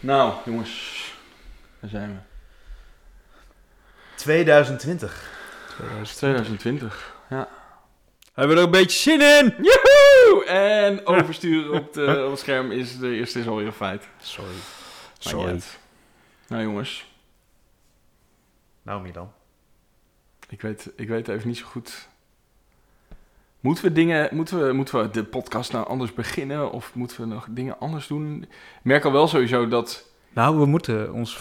Nou, jongens. Daar zijn we. 2020. 2020. Ja. Hebben we er een beetje zin in? Joehoe! En oversturen op, de, op het scherm is de eerste is alweer een feit. Sorry. Sorry. Nou jongens, Nou, Milan. ik weet, ik weet even niet zo goed. Moeten we dingen, moeten we, moeten we de podcast nou anders beginnen of moeten we nog dingen anders doen? Ik merk al wel sowieso dat. Nou, we moeten ons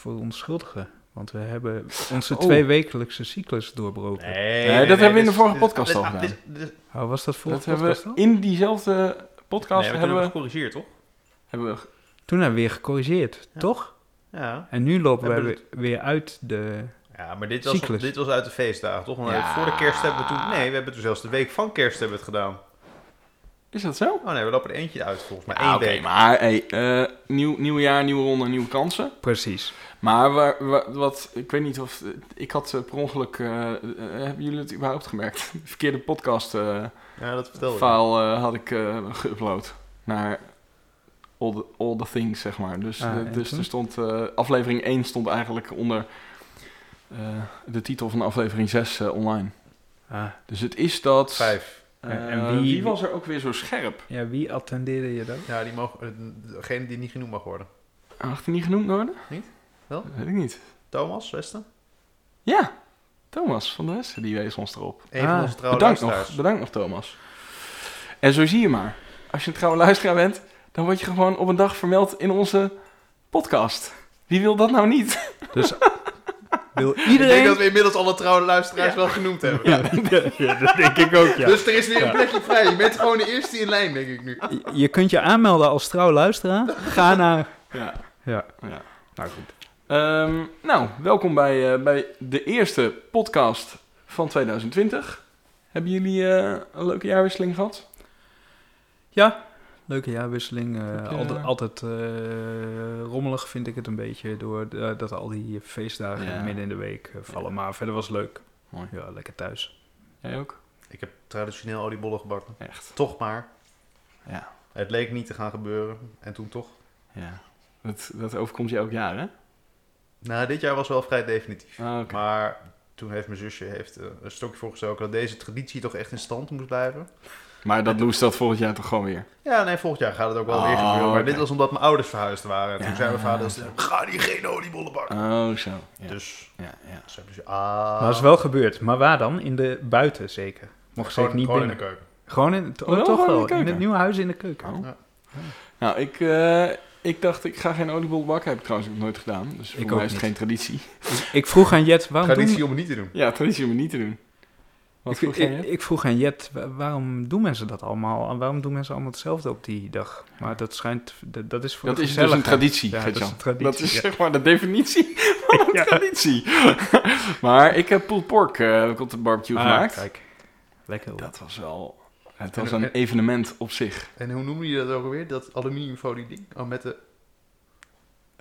verontschuldigen. Want we hebben onze Oh. tweewekelijkse cyclus doorbroken. Nee, dat hebben we in de vorige podcast al gedaan. Oh, was dat voor dat hebben we in diezelfde podcast Nee, we hebben, hebben we, gecorrigeerd, toch? hebben we. Toen hebben we weer gecorrigeerd, Ja. toch? Ja. En nu lopen We weer uit de... Ja, maar dit was, Cyclus. dit was uit de feestdagen, toch? Want Ja. voor de kerst hebben we toen... Nee, we hebben toen zelfs de week van kerst hebben we het gedaan. Is dat zo? Oh nee, we lopen er eentje uit volgens mij. Eén week. maar hey, eh, nieuw, nieuw jaar, nieuwe ronde, nieuwe kansen. Precies. Maar waar, waar- wat, ik weet niet of, ik had eh, per ongeluk, eh, hebben jullie het überhaupt gemerkt? De verkeerde podcast eh Ja, dat vertelde ik. file eh, had ik eh geüpload naar all the, all the things, zeg maar. Dus, Ah, dus er stond, eh, aflevering 1 stond eigenlijk onder de titel van aflevering 6 eh, online. Ah, Dus het is dat... Vijf. eh, En- en wie- wie was er ook weer zo scherp? ja, wie attendeerde je dat? Ja, die mogen, eh, degene die niet genoemd mag worden. Mag die niet genoemd worden? Niet? Wel? Dat weet ik niet. Thomas, Westen? Ja, Thomas van der Westen, die wees ons erop. Een van Ah, onze trouwe Bedankt luisteraars. nog, bedankt nog Thomas. En zo zie je maar, als je een trouwe luisteraar bent, dan word je gewoon op een dag vermeld in onze podcast. Wie wil dat nou niet? Dus wil Ik denk iedereen... dat we inmiddels alle trouwe luisteraars wel genoemd hebben. Ja, ja, dat denk ik ook, ja. Dus er is weer een Ja. plekje vrij. Je bent gewoon de eerste in lijn, denk ik nu. Je- kunt je aanmelden als trouw luisteraar. Ga naar... Ja. Ja, ja. nou goed. Ehm, nou, welkom bij, eh, bij de eerste podcast van 2020. Hebben jullie eh, een leuke jaarwisseling gehad? Ja, leuke jaarwisseling. eh, altijd altijd eh, rommelig vind ik het een beetje door de- dat al die feestdagen Ja. midden in de week eh, vallen. Maar verder was het leuk. Mooi. Ja, lekker thuis. Jij ook? Ik heb traditioneel oliebollen gebakken. Echt. Toch maar. Ja. Het leek niet te gaan gebeuren. En toen toch. ja. Dat, dat overkomt je elk jaar, hè? Nou, dit jaar was wel vrij definitief. Ah. Maar toen heeft mijn zusje heeft, eh, een stokje voorgestoken dat deze traditie toch echt in stand moest blijven. Maar dat doen ze dat volgend jaar toch gewoon weer? Ja, nee, volgend jaar gaat het ook wel Oh, weer gebeuren. Maar dit was omdat mijn ouders verhuisd waren. En toen Ja, zei mijn vader, zo. ga die geen oliebollen bakken. Oh, zo. Ja. Dus, ja, ja. ze hebben ze, ah. Maar het is wel gebeurd. Maar waar dan? In de buiten zeker. Mocht gewoon, zeker niet gewoon in de keuken. Gewoon in het, Oh, oh, toch gewoon in de wel. In het nieuwe huis in de keuken. Oh. Ja. Nou, ik, eh, ik dacht, ik ga geen oliebol bakken. Heb ik trouwens ook nooit gedaan. Dus voor Ik mij ook is het geen traditie. Ik vroeg aan Jet, waarom doen, Traditie om het niet te doen. Ja, traditie om het niet te doen. Wat ik, vroeg ik, ik vroeg aan Jet, wa- waarom doen mensen dat allemaal? En waarom doen mensen allemaal hetzelfde op die dag? Maar dat schijnt, dat, dat is voor dat is dus een traditie, Ja, dat is een traditie, Dat is ja. zeg maar de definitie van een Ja. traditie. maar ik heb pulled pork eh, ik op de barbecue Ah, gemaakt. Kijk, lekker hoor. Dat was wel... Het En- was een en- evenement op zich. En hoe noemde je dat ook alweer? Dat aluminiumfolie ding? Oh, met de...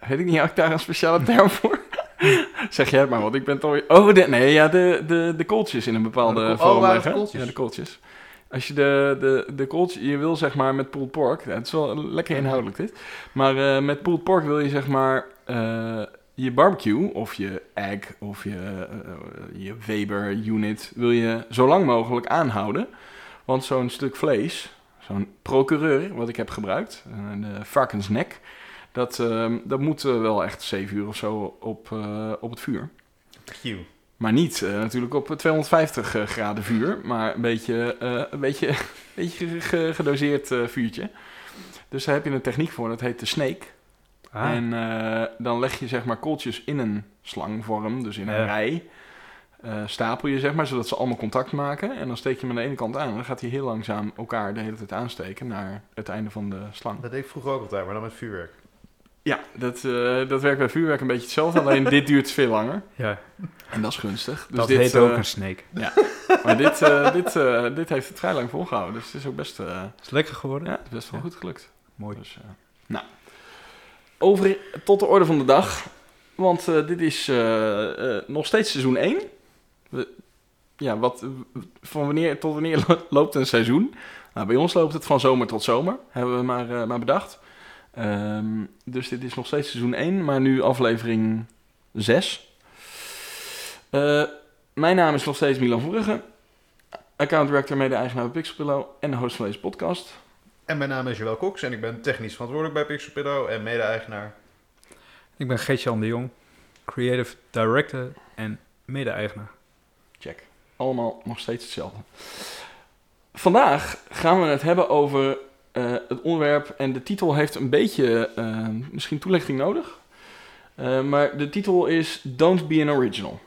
Weet ik niet, had ik daar een speciale term voor? zeg jij het maar, want ik ben toch weer... Oh, de, nee, ja, de, de, de kooltjes in een bepaalde Oh, kool- vorm oh, leggen. Ja, de kooltjes. Als je de, de, de kooltjes... Je wil zeg maar met pulled pork... het is wel lekker inhoudelijk dit. Maar eh, met pulled pork wil je zeg maar... eh, je barbecue of je egg of je, eh, je Weber unit... wil je zo lang mogelijk aanhouden. Want zo'n stuk vlees... Zo'n procureur, wat ik heb gebruikt... de varkensnek... Dat, ehm, dat moet eh, wel echt 7 uur of zo op, eh, op het vuur. Q. Maar niet eh, natuurlijk op 250 eh, graden vuur, maar een beetje, een beetje, een beetje ge- ge- gedoseerd vuurtje. Dus daar heb je een techniek voor, dat heet de snake. Ah, En dan leg je zeg maar kooltjes in een slangvorm, dus in een Ja. rij. stapel je zeg maar, zodat ze allemaal contact maken. En dan steek je hem aan de ene kant aan. En dan gaat hij heel langzaam elkaar de hele tijd aansteken naar het einde van de slang. Dat deed ik vroeger ook altijd, maar dan met vuurwerk. Ja, dat, eh, dat werkt bij vuurwerk een beetje hetzelfde. Alleen dit duurt veel langer. ja, En dat is gunstig. Dus dat dit, heet ook eh, een snake. Maar dit, eh, dit, eh, dit heeft het vrij lang volgehouden. Dus het is ook best, eh, Is lekker geworden? ja, het is best wel Ja. goed gelukt. Mooi. Dus, nou, over tot de orde van de dag. Want eh, dit is nog steeds seizoen 1. We, ja, wat, van wanneer tot wanneer lo- loopt een seizoen? Nou, bij ons loopt het van zomer tot zomer, hebben we maar, eh, maar bedacht. Ehm, dus dit is nog steeds seizoen 1, maar nu aflevering 6. Eh, mijn naam is nog steeds Milan Verbrugge, account director, mede-eigenaar bij Pixelpillow en de host van deze podcast. En mijn naam is Joël Cox en ik ben technisch verantwoordelijk bij Pixelpillow en mede-eigenaar. Ik ben Geert-Jan de Jong, creative director en mede-eigenaar. Check. Allemaal nog steeds hetzelfde. Vandaag gaan we het hebben over eh, het onderwerp en de titel heeft een beetje eh, misschien toelichting nodig. Eh, maar de titel is Don't be an original.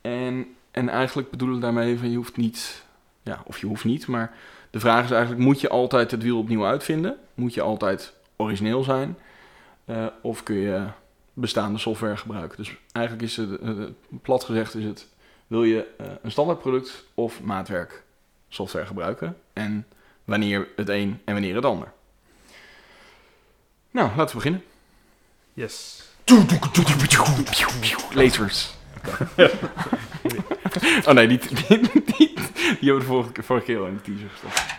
En, en eigenlijk bedoelen we daarmee van je hoeft niet, ja, of je hoeft niet, maar de vraag is eigenlijk, moet je altijd het wiel opnieuw uitvinden? Moet je altijd origineel zijn? Of kun je bestaande software gebruiken? Dus eigenlijk is het, plat gezegd is het, wil je een standaard product of maatwerk software gebruiken? En wanneer het een en wanneer het ander? Nou, laten we beginnen. Yes. Lasers. oh nee, die, die, die, die hebben we de vorige, vorige keer al in de teaser gestopt.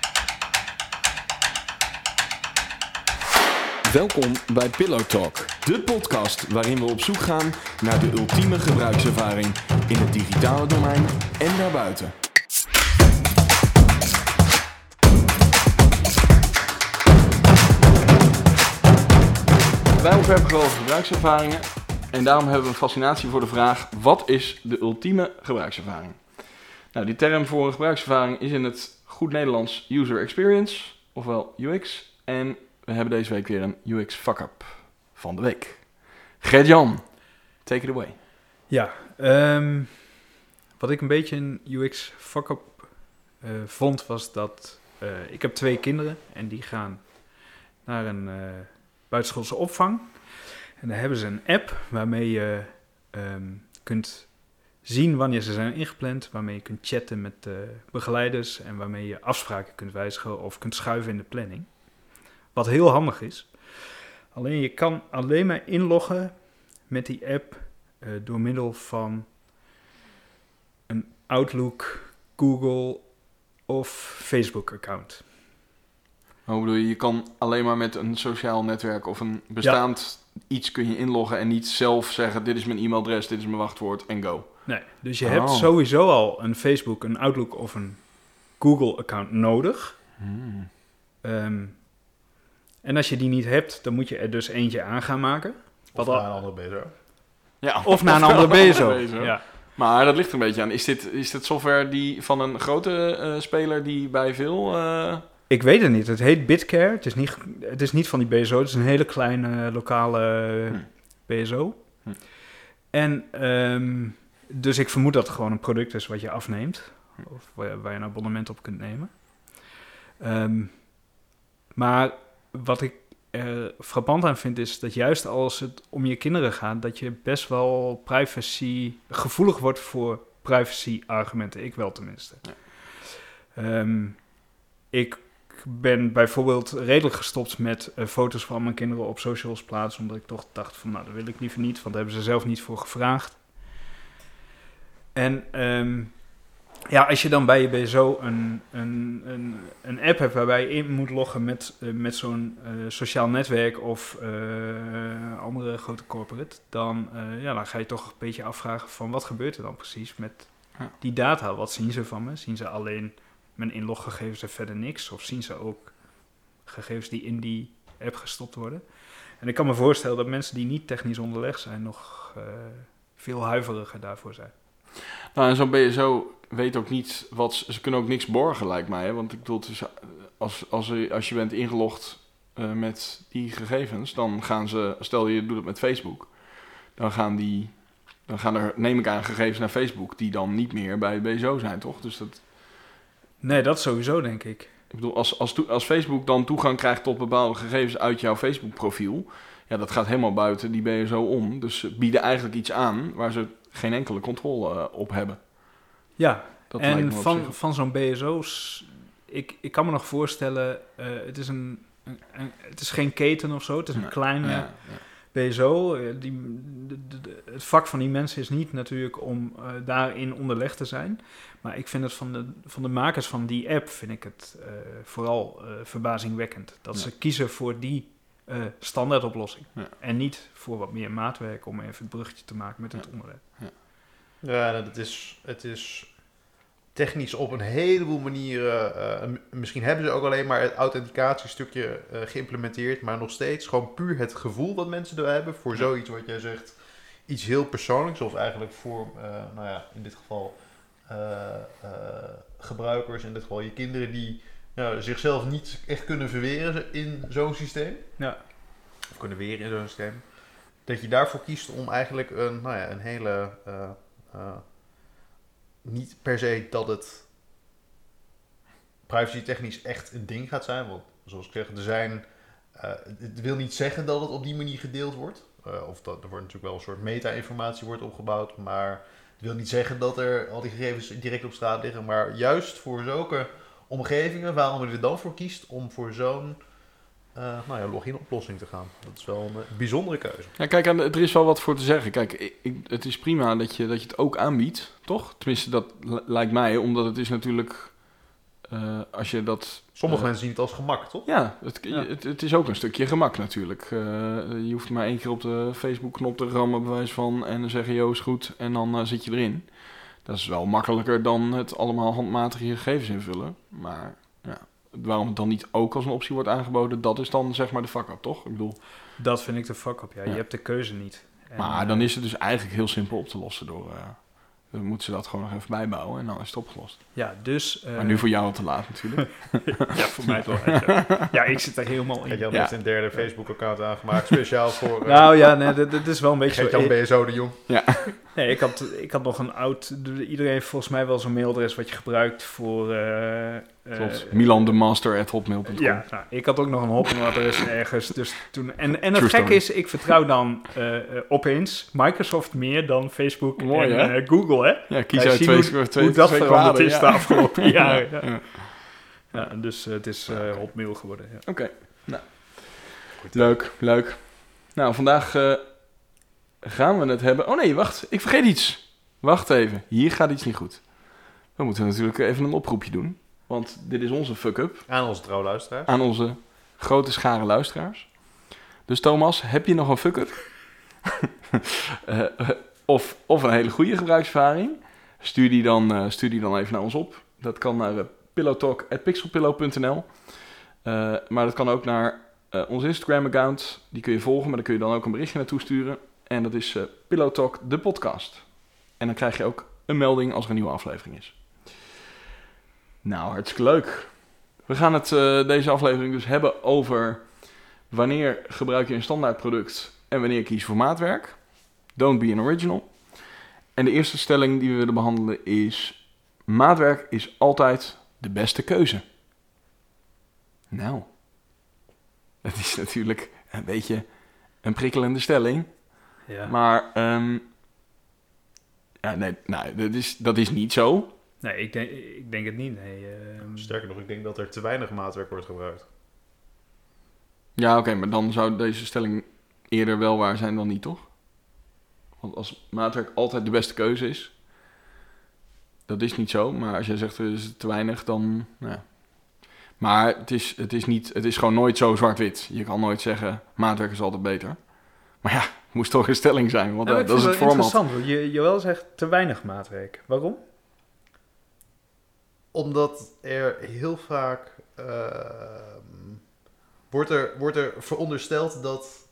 Welkom bij Pillow Talk, de podcast waarin we op zoek gaan naar de ultieme gebruikservaring in het digitale domein en daarbuiten. Wij ontwerpen geweldige gebruikservaringen. En daarom hebben we een fascinatie voor de vraag: wat is de ultieme gebruikservaring? Nou, die term voor een gebruikservaring is in het goed Nederlands user experience, ofwel UX. En we hebben deze week weer een UX fuck-up van de week. Gert-Jan, take it away. Ja, ehm, wat ik een beetje een UX fuck-up eh, vond, was dat eh, ik heb twee kinderen en die gaan naar een eh, buitenschoolse opvang. En daar hebben ze een app waarmee je ehm, kunt zien wanneer ze zijn ingepland, waarmee je kunt chatten met de begeleiders en waarmee je afspraken kunt wijzigen of kunt schuiven in de planning. Wat heel handig is. Alleen je kan alleen maar inloggen met die app eh, door middel van een Outlook, Google of Facebook-account. Hoe bedoel je, je kan alleen maar met een sociaal netwerk of een bestaand iets kun je inloggen en niet zelf zeggen: dit is mijn e-mailadres, dit is mijn wachtwoord en go. Nee, dus je Oh. hebt sowieso al een Facebook, een Outlook of een Google-account nodig. Ehm, en als je die niet hebt, dan moet je er dus eentje aan gaan maken. Of al- naar een andere beter. Ja, Of naar een andere BSO. BSO. Ja. Maar dat ligt er een beetje aan. Is dit, is dit software die van een grote eh, speler die bij veel. eh, Ik weet het niet. Het heet Bitcare. Het is niet, het is niet van die BSO. Het is een hele kleine lokale Hm. BSO. Hm. En ehm, dus ik vermoed dat het gewoon een product is wat je afneemt. Of waar, waar je een abonnement op kunt nemen. Ehm, maar wat ik er frappant aan vind is dat juist als het om je kinderen gaat, dat je best wel privacy gevoelig wordt voor privacy argumenten. Ik wel tenminste. Ja. Ehm, ik ben bijvoorbeeld redelijk gestopt met eh, foto's van mijn kinderen op socials plaatsen, omdat ik toch dacht van, nou, dat wil ik liever niet, want daar hebben ze zelf niet voor gevraagd. En ehm, ja, als je dan bij je BSO een, een, een, een app hebt waarbij je in moet loggen met, eh, met zo'n eh, sociaal netwerk of andere grote corporate, dan, ja, dan ga je toch een beetje afvragen van wat gebeurt er dan precies met die data? Wat zien ze van me? Zien ze alleen mijn inloggegevens en verder niks? Of zien ze ook gegevens die in die app gestopt worden? En ik kan me voorstellen dat mensen die niet technisch onderlegd zijn nog eh, veel huiveriger daarvoor zijn. Nou, en zo'n BSO weet ook niet wat... Ze kunnen ook niks borgen, lijkt mij. Hè? Want ik bedoel, als, als, als je bent ingelogd eh, met die gegevens... dan gaan ze... Stel je doet het met Facebook. Dan gaan die... Dan gaan er, neem ik aan, gegevens naar Facebook... die dan niet meer bij BSO zijn, toch? Dus dat... Nee, dat sowieso, denk ik. Ik bedoel, als, als, als Facebook dan toegang krijgt tot bepaalde gegevens uit jouw Facebook-profiel, ja, dat gaat helemaal buiten die BSO om. Dus ze bieden eigenlijk iets aan waar ze geen enkele controle eh, op hebben. Ja, Dat en van, van zo'n BSO's, ik, ik kan me nog voorstellen, eh, het, is een, een, een- het is geen keten of zo, het is een kleine ja, ja. BSO. eh, Die, de- de- de- het vak van die mensen is niet natuurlijk om eh, daarin onderlegd te zijn. Maar ik vind het van de, van de makers van die app, vind ik het eh, vooral verbazingwekkend. Dat Ja. ze kiezen voor die standaard oplossing. Ja. En niet voor wat meer maatwerk om even het bruggetje te maken met het onderwerp. Ja, het is, het is technisch op een heleboel manieren. eh, misschien hebben ze ook alleen maar het authenticatiestukje eh, geïmplementeerd, maar nog steeds gewoon puur het gevoel wat mensen er hebben voor zoiets wat jij zegt. Iets heel persoonlijks, of eigenlijk voor, eh, nou ja, in dit geval gebruikers, in dit geval je kinderen, die nou, zichzelf niet echt kunnen verweren in zo'n systeem. Ja. Of kunnen weren in zo'n systeem. Dat je daarvoor kiest om eigenlijk een, nou ja, een hele. Niet per se dat het privacy technisch echt een ding gaat zijn. Want zoals ik zeg, er zijn. eh, het wil niet zeggen dat het op die manier gedeeld wordt. Eh, of dat er wordt natuurlijk wel een soort meta-informatie wordt opgebouwd. Maar het wil niet zeggen dat er al die gegevens direct op straat liggen. Maar juist voor zulke omgevingen, waarom je er dan voor kiest om voor zo'n eh, nou ja, login-oplossing te gaan. Dat is wel een eh, bijzondere keuze. Ja, kijk, er is wel wat voor te zeggen. Kijk, ik, ik- het is prima dat je, dat je het ook aanbiedt, toch? Tenminste, dat li- lijkt mij, omdat het is natuurlijk... eh, als je dat... Sommige mensen zien het als gemak, toch? Ja, het, Ja. Het, het is ook een stukje gemak natuurlijk. Eh, je hoeft maar één keer op de Facebook-knop te rammen, bewijs van, en dan zeggen, yo, is goed, en dan zit je erin. Dat is wel makkelijker dan het allemaal handmatig je gegevens invullen. Maar waarom het dan niet ook als een optie wordt aangeboden, dat is dan zeg maar de fuck-up, toch? Ik bedoel, Dat vind ik de fuck up. Ja. Ja. Je hebt de keuze niet. En, maar eh, dan is het dus eigenlijk heel simpel op te lossen door... eh, dan moeten ze dat gewoon nog even bijbouwen en dan is het opgelost. Ja, dus... eh, maar nu voor jou al te laat natuurlijk. ja, voor mij toch. Ja. ja, ik zit er helemaal in. Jan Ja. heeft een derde Facebook-account aangemaakt, speciaal voor... eh, Nou ja, nee, dit, dit is wel een beetje Geert-Jan zo. BSO de Jong. Nee, ik had, ik had nog een oud... Iedereen heeft volgens mij wel zo'n mailadres wat je gebruikt voor... Klopt. Milan de Master at hotmail.com. Ja, nou, ik had ook nog een hotmailadres ergens. Dus toen, en, en het True story. is, ik vertrouw dan eh, opeens Microsoft meer dan Facebook Mooi, en hè? Google, hè? Ja, kies uit twee, hoe- twee, hoe dat twee veranderd kwaden, is ja. de afgelopen jaren. Ja. Ja. Ja, dus het is hotmail geworden. Ja. Oké, nou. Leuk, leuk. Nou, vandaag gaan we het hebben... Oh nee, wacht, ik vergeet iets. Wacht even, hier gaat iets niet goed. We moeten natuurlijk even een oproepje doen. Want dit is onze fuck-up Aan onze trouwluisteraars. aan onze grote schare luisteraars. Dus Thomas, heb je nog een fuck-up? Eh, of, of een hele goede gebruikservaring? Stuur die, dan, eh, stuur die dan even naar ons op. Dat kan naar uh, pillowtalk.pixelpillow.nl Eh, Maar dat kan ook naar ons Instagram-account. Die kun je volgen, maar daar kun je dan ook een berichtje naartoe sturen. En dat is eh Pillow Talk, de podcast. En dan krijg je ook een melding als er een nieuwe aflevering is. Nou, hartstikke leuk. We gaan het eh, deze aflevering dus hebben over wanneer gebruik je een standaard product en wanneer kies je voor maatwerk. Don't be an original. En de eerste stelling die we willen behandelen is: maatwerk is altijd de beste keuze. Nou, dat is natuurlijk een beetje een prikkelende stelling. Ja. Maar, ehm, ja, nee, nou, dat, is, dat is niet zo. Nee, ik denk, ik denk het niet. Nee, ehm, Sterker nog, ik denk dat er te weinig maatwerk wordt gebruikt. Ja, oké, maar dan zou deze stelling eerder wel waar zijn dan niet, toch? Want als maatwerk altijd de beste keuze is, dat is niet zo. Maar als jij zegt er is te weinig, dan. nou Ja. Maar het is, het, is niet, het is gewoon nooit zo zwart-wit. Je kan nooit zeggen maatwerk is altijd beter. Maar ja, het moest toch een stelling zijn, want nou, dat is vind het wel format. interessant. Je, Joël zegt te weinig maatwerk. Waarom? Omdat er heel vaak ehm, wordt, er, wordt er verondersteld dat,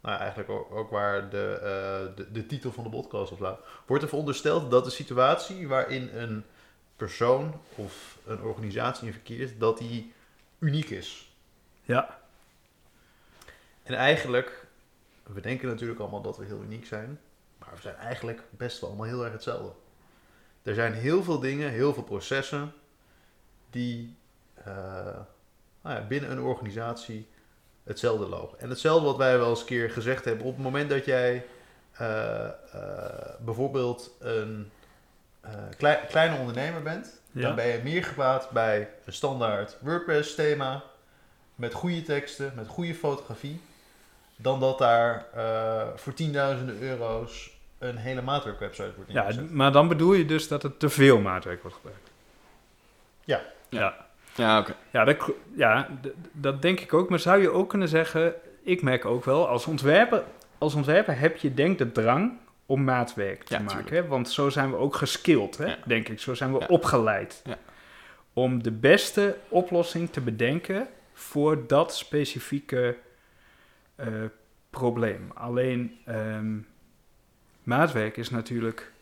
nou eigenlijk ook, ook waar de, eh, de, de titel van de podcast op staat, wordt er verondersteld dat de situatie waarin een persoon of een organisatie in verkeert, dat die uniek is. Ja. En eigenlijk, we denken natuurlijk allemaal dat we heel uniek zijn, maar we zijn eigenlijk best wel allemaal heel erg hetzelfde. Er zijn heel veel dingen, heel veel processen die eh, nou ja, binnen een organisatie hetzelfde lopen. En hetzelfde wat wij wel eens een keer gezegd hebben, op het moment dat jij eh, eh, bijvoorbeeld een klei- kleine ondernemer bent, Ja. dan ben je meer gebaat bij een standaard WordPress thema met goede teksten, met goede fotografie, dan dat daar eh, voor tienduizenden euro's een hele maatwerkwebsite wordt ja, ingezet. maar dan bedoel je dus dat er te veel maatwerk wordt gebruikt. Ja. Ja, Ja, oké. ja, dat, ja dat denk ik ook. Maar zou je ook kunnen zeggen, ik merk ook wel, als ontwerper, als ontwerper heb je denk de drang om maatwerk te Ja, maken. Hè? Want zo zijn we ook geskilled, hè? Ja. denk ik. Zo zijn we Ja. opgeleid. Ja. Om de beste oplossing te bedenken voor dat specifieke eh, probleem. Alleen ehm, maatwerk is natuurlijk,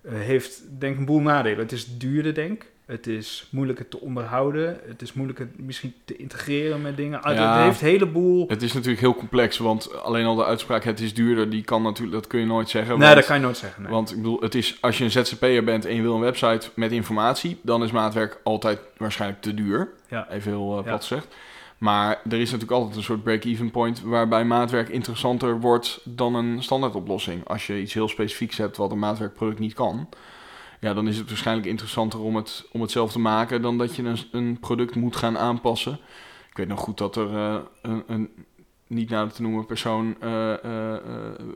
eh, heeft denk een boel nadelen. Het is duurder denk ik. Het is moeilijker te onderhouden. Het is moeilijker misschien te integreren met dingen. Ah, Ja. Het heeft een heleboel... Het is natuurlijk heel complex, want alleen al de uitspraak het is duurder, die kan natuurlijk, dat kun je nooit zeggen. nee, want, dat kan je nooit zeggen. nee. Want ik bedoel, het is, als je een ZZP'er bent en je wil een website met informatie, dan is maatwerk altijd waarschijnlijk te duur. Ja. Even heel Ja. plat gezegd. Maar er is natuurlijk altijd een soort break-even point waarbij maatwerk interessanter wordt dan een standaard oplossing. Als je iets heel specifieks hebt wat een maatwerkproduct niet kan, ja, dan is het waarschijnlijk interessanter om het, om het zelf te maken dan dat je een, een product moet gaan aanpassen. Ik weet nog goed dat er eh, een, een niet nader te noemen persoon eh, eh,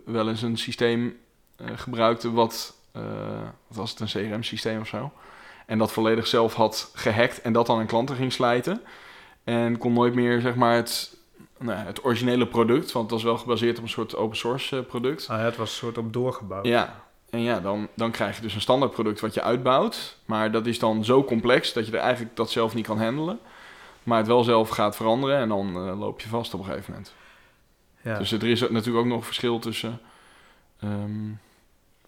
wel eens een systeem gebruikte wat, wat was het, een CRM-systeem of zo. En dat volledig zelf had gehackt en dat dan aan klanten ging slijten. En kon nooit meer, zeg maar, het, nou, het originele product, want het was wel gebaseerd op een soort open source eh, product. Ah, ja, het was een soort op doorgebouwd. Ja, en ja, dan, dan krijg je dus een standaard product wat je uitbouwt. Maar dat is dan zo complex dat je er eigenlijk dat zelf niet kan handelen. Maar het wel zelf gaat veranderen en dan eh, loop je vast op een gegeven moment. Ja. Dus er is natuurlijk ook nog een verschil tussen... ehm,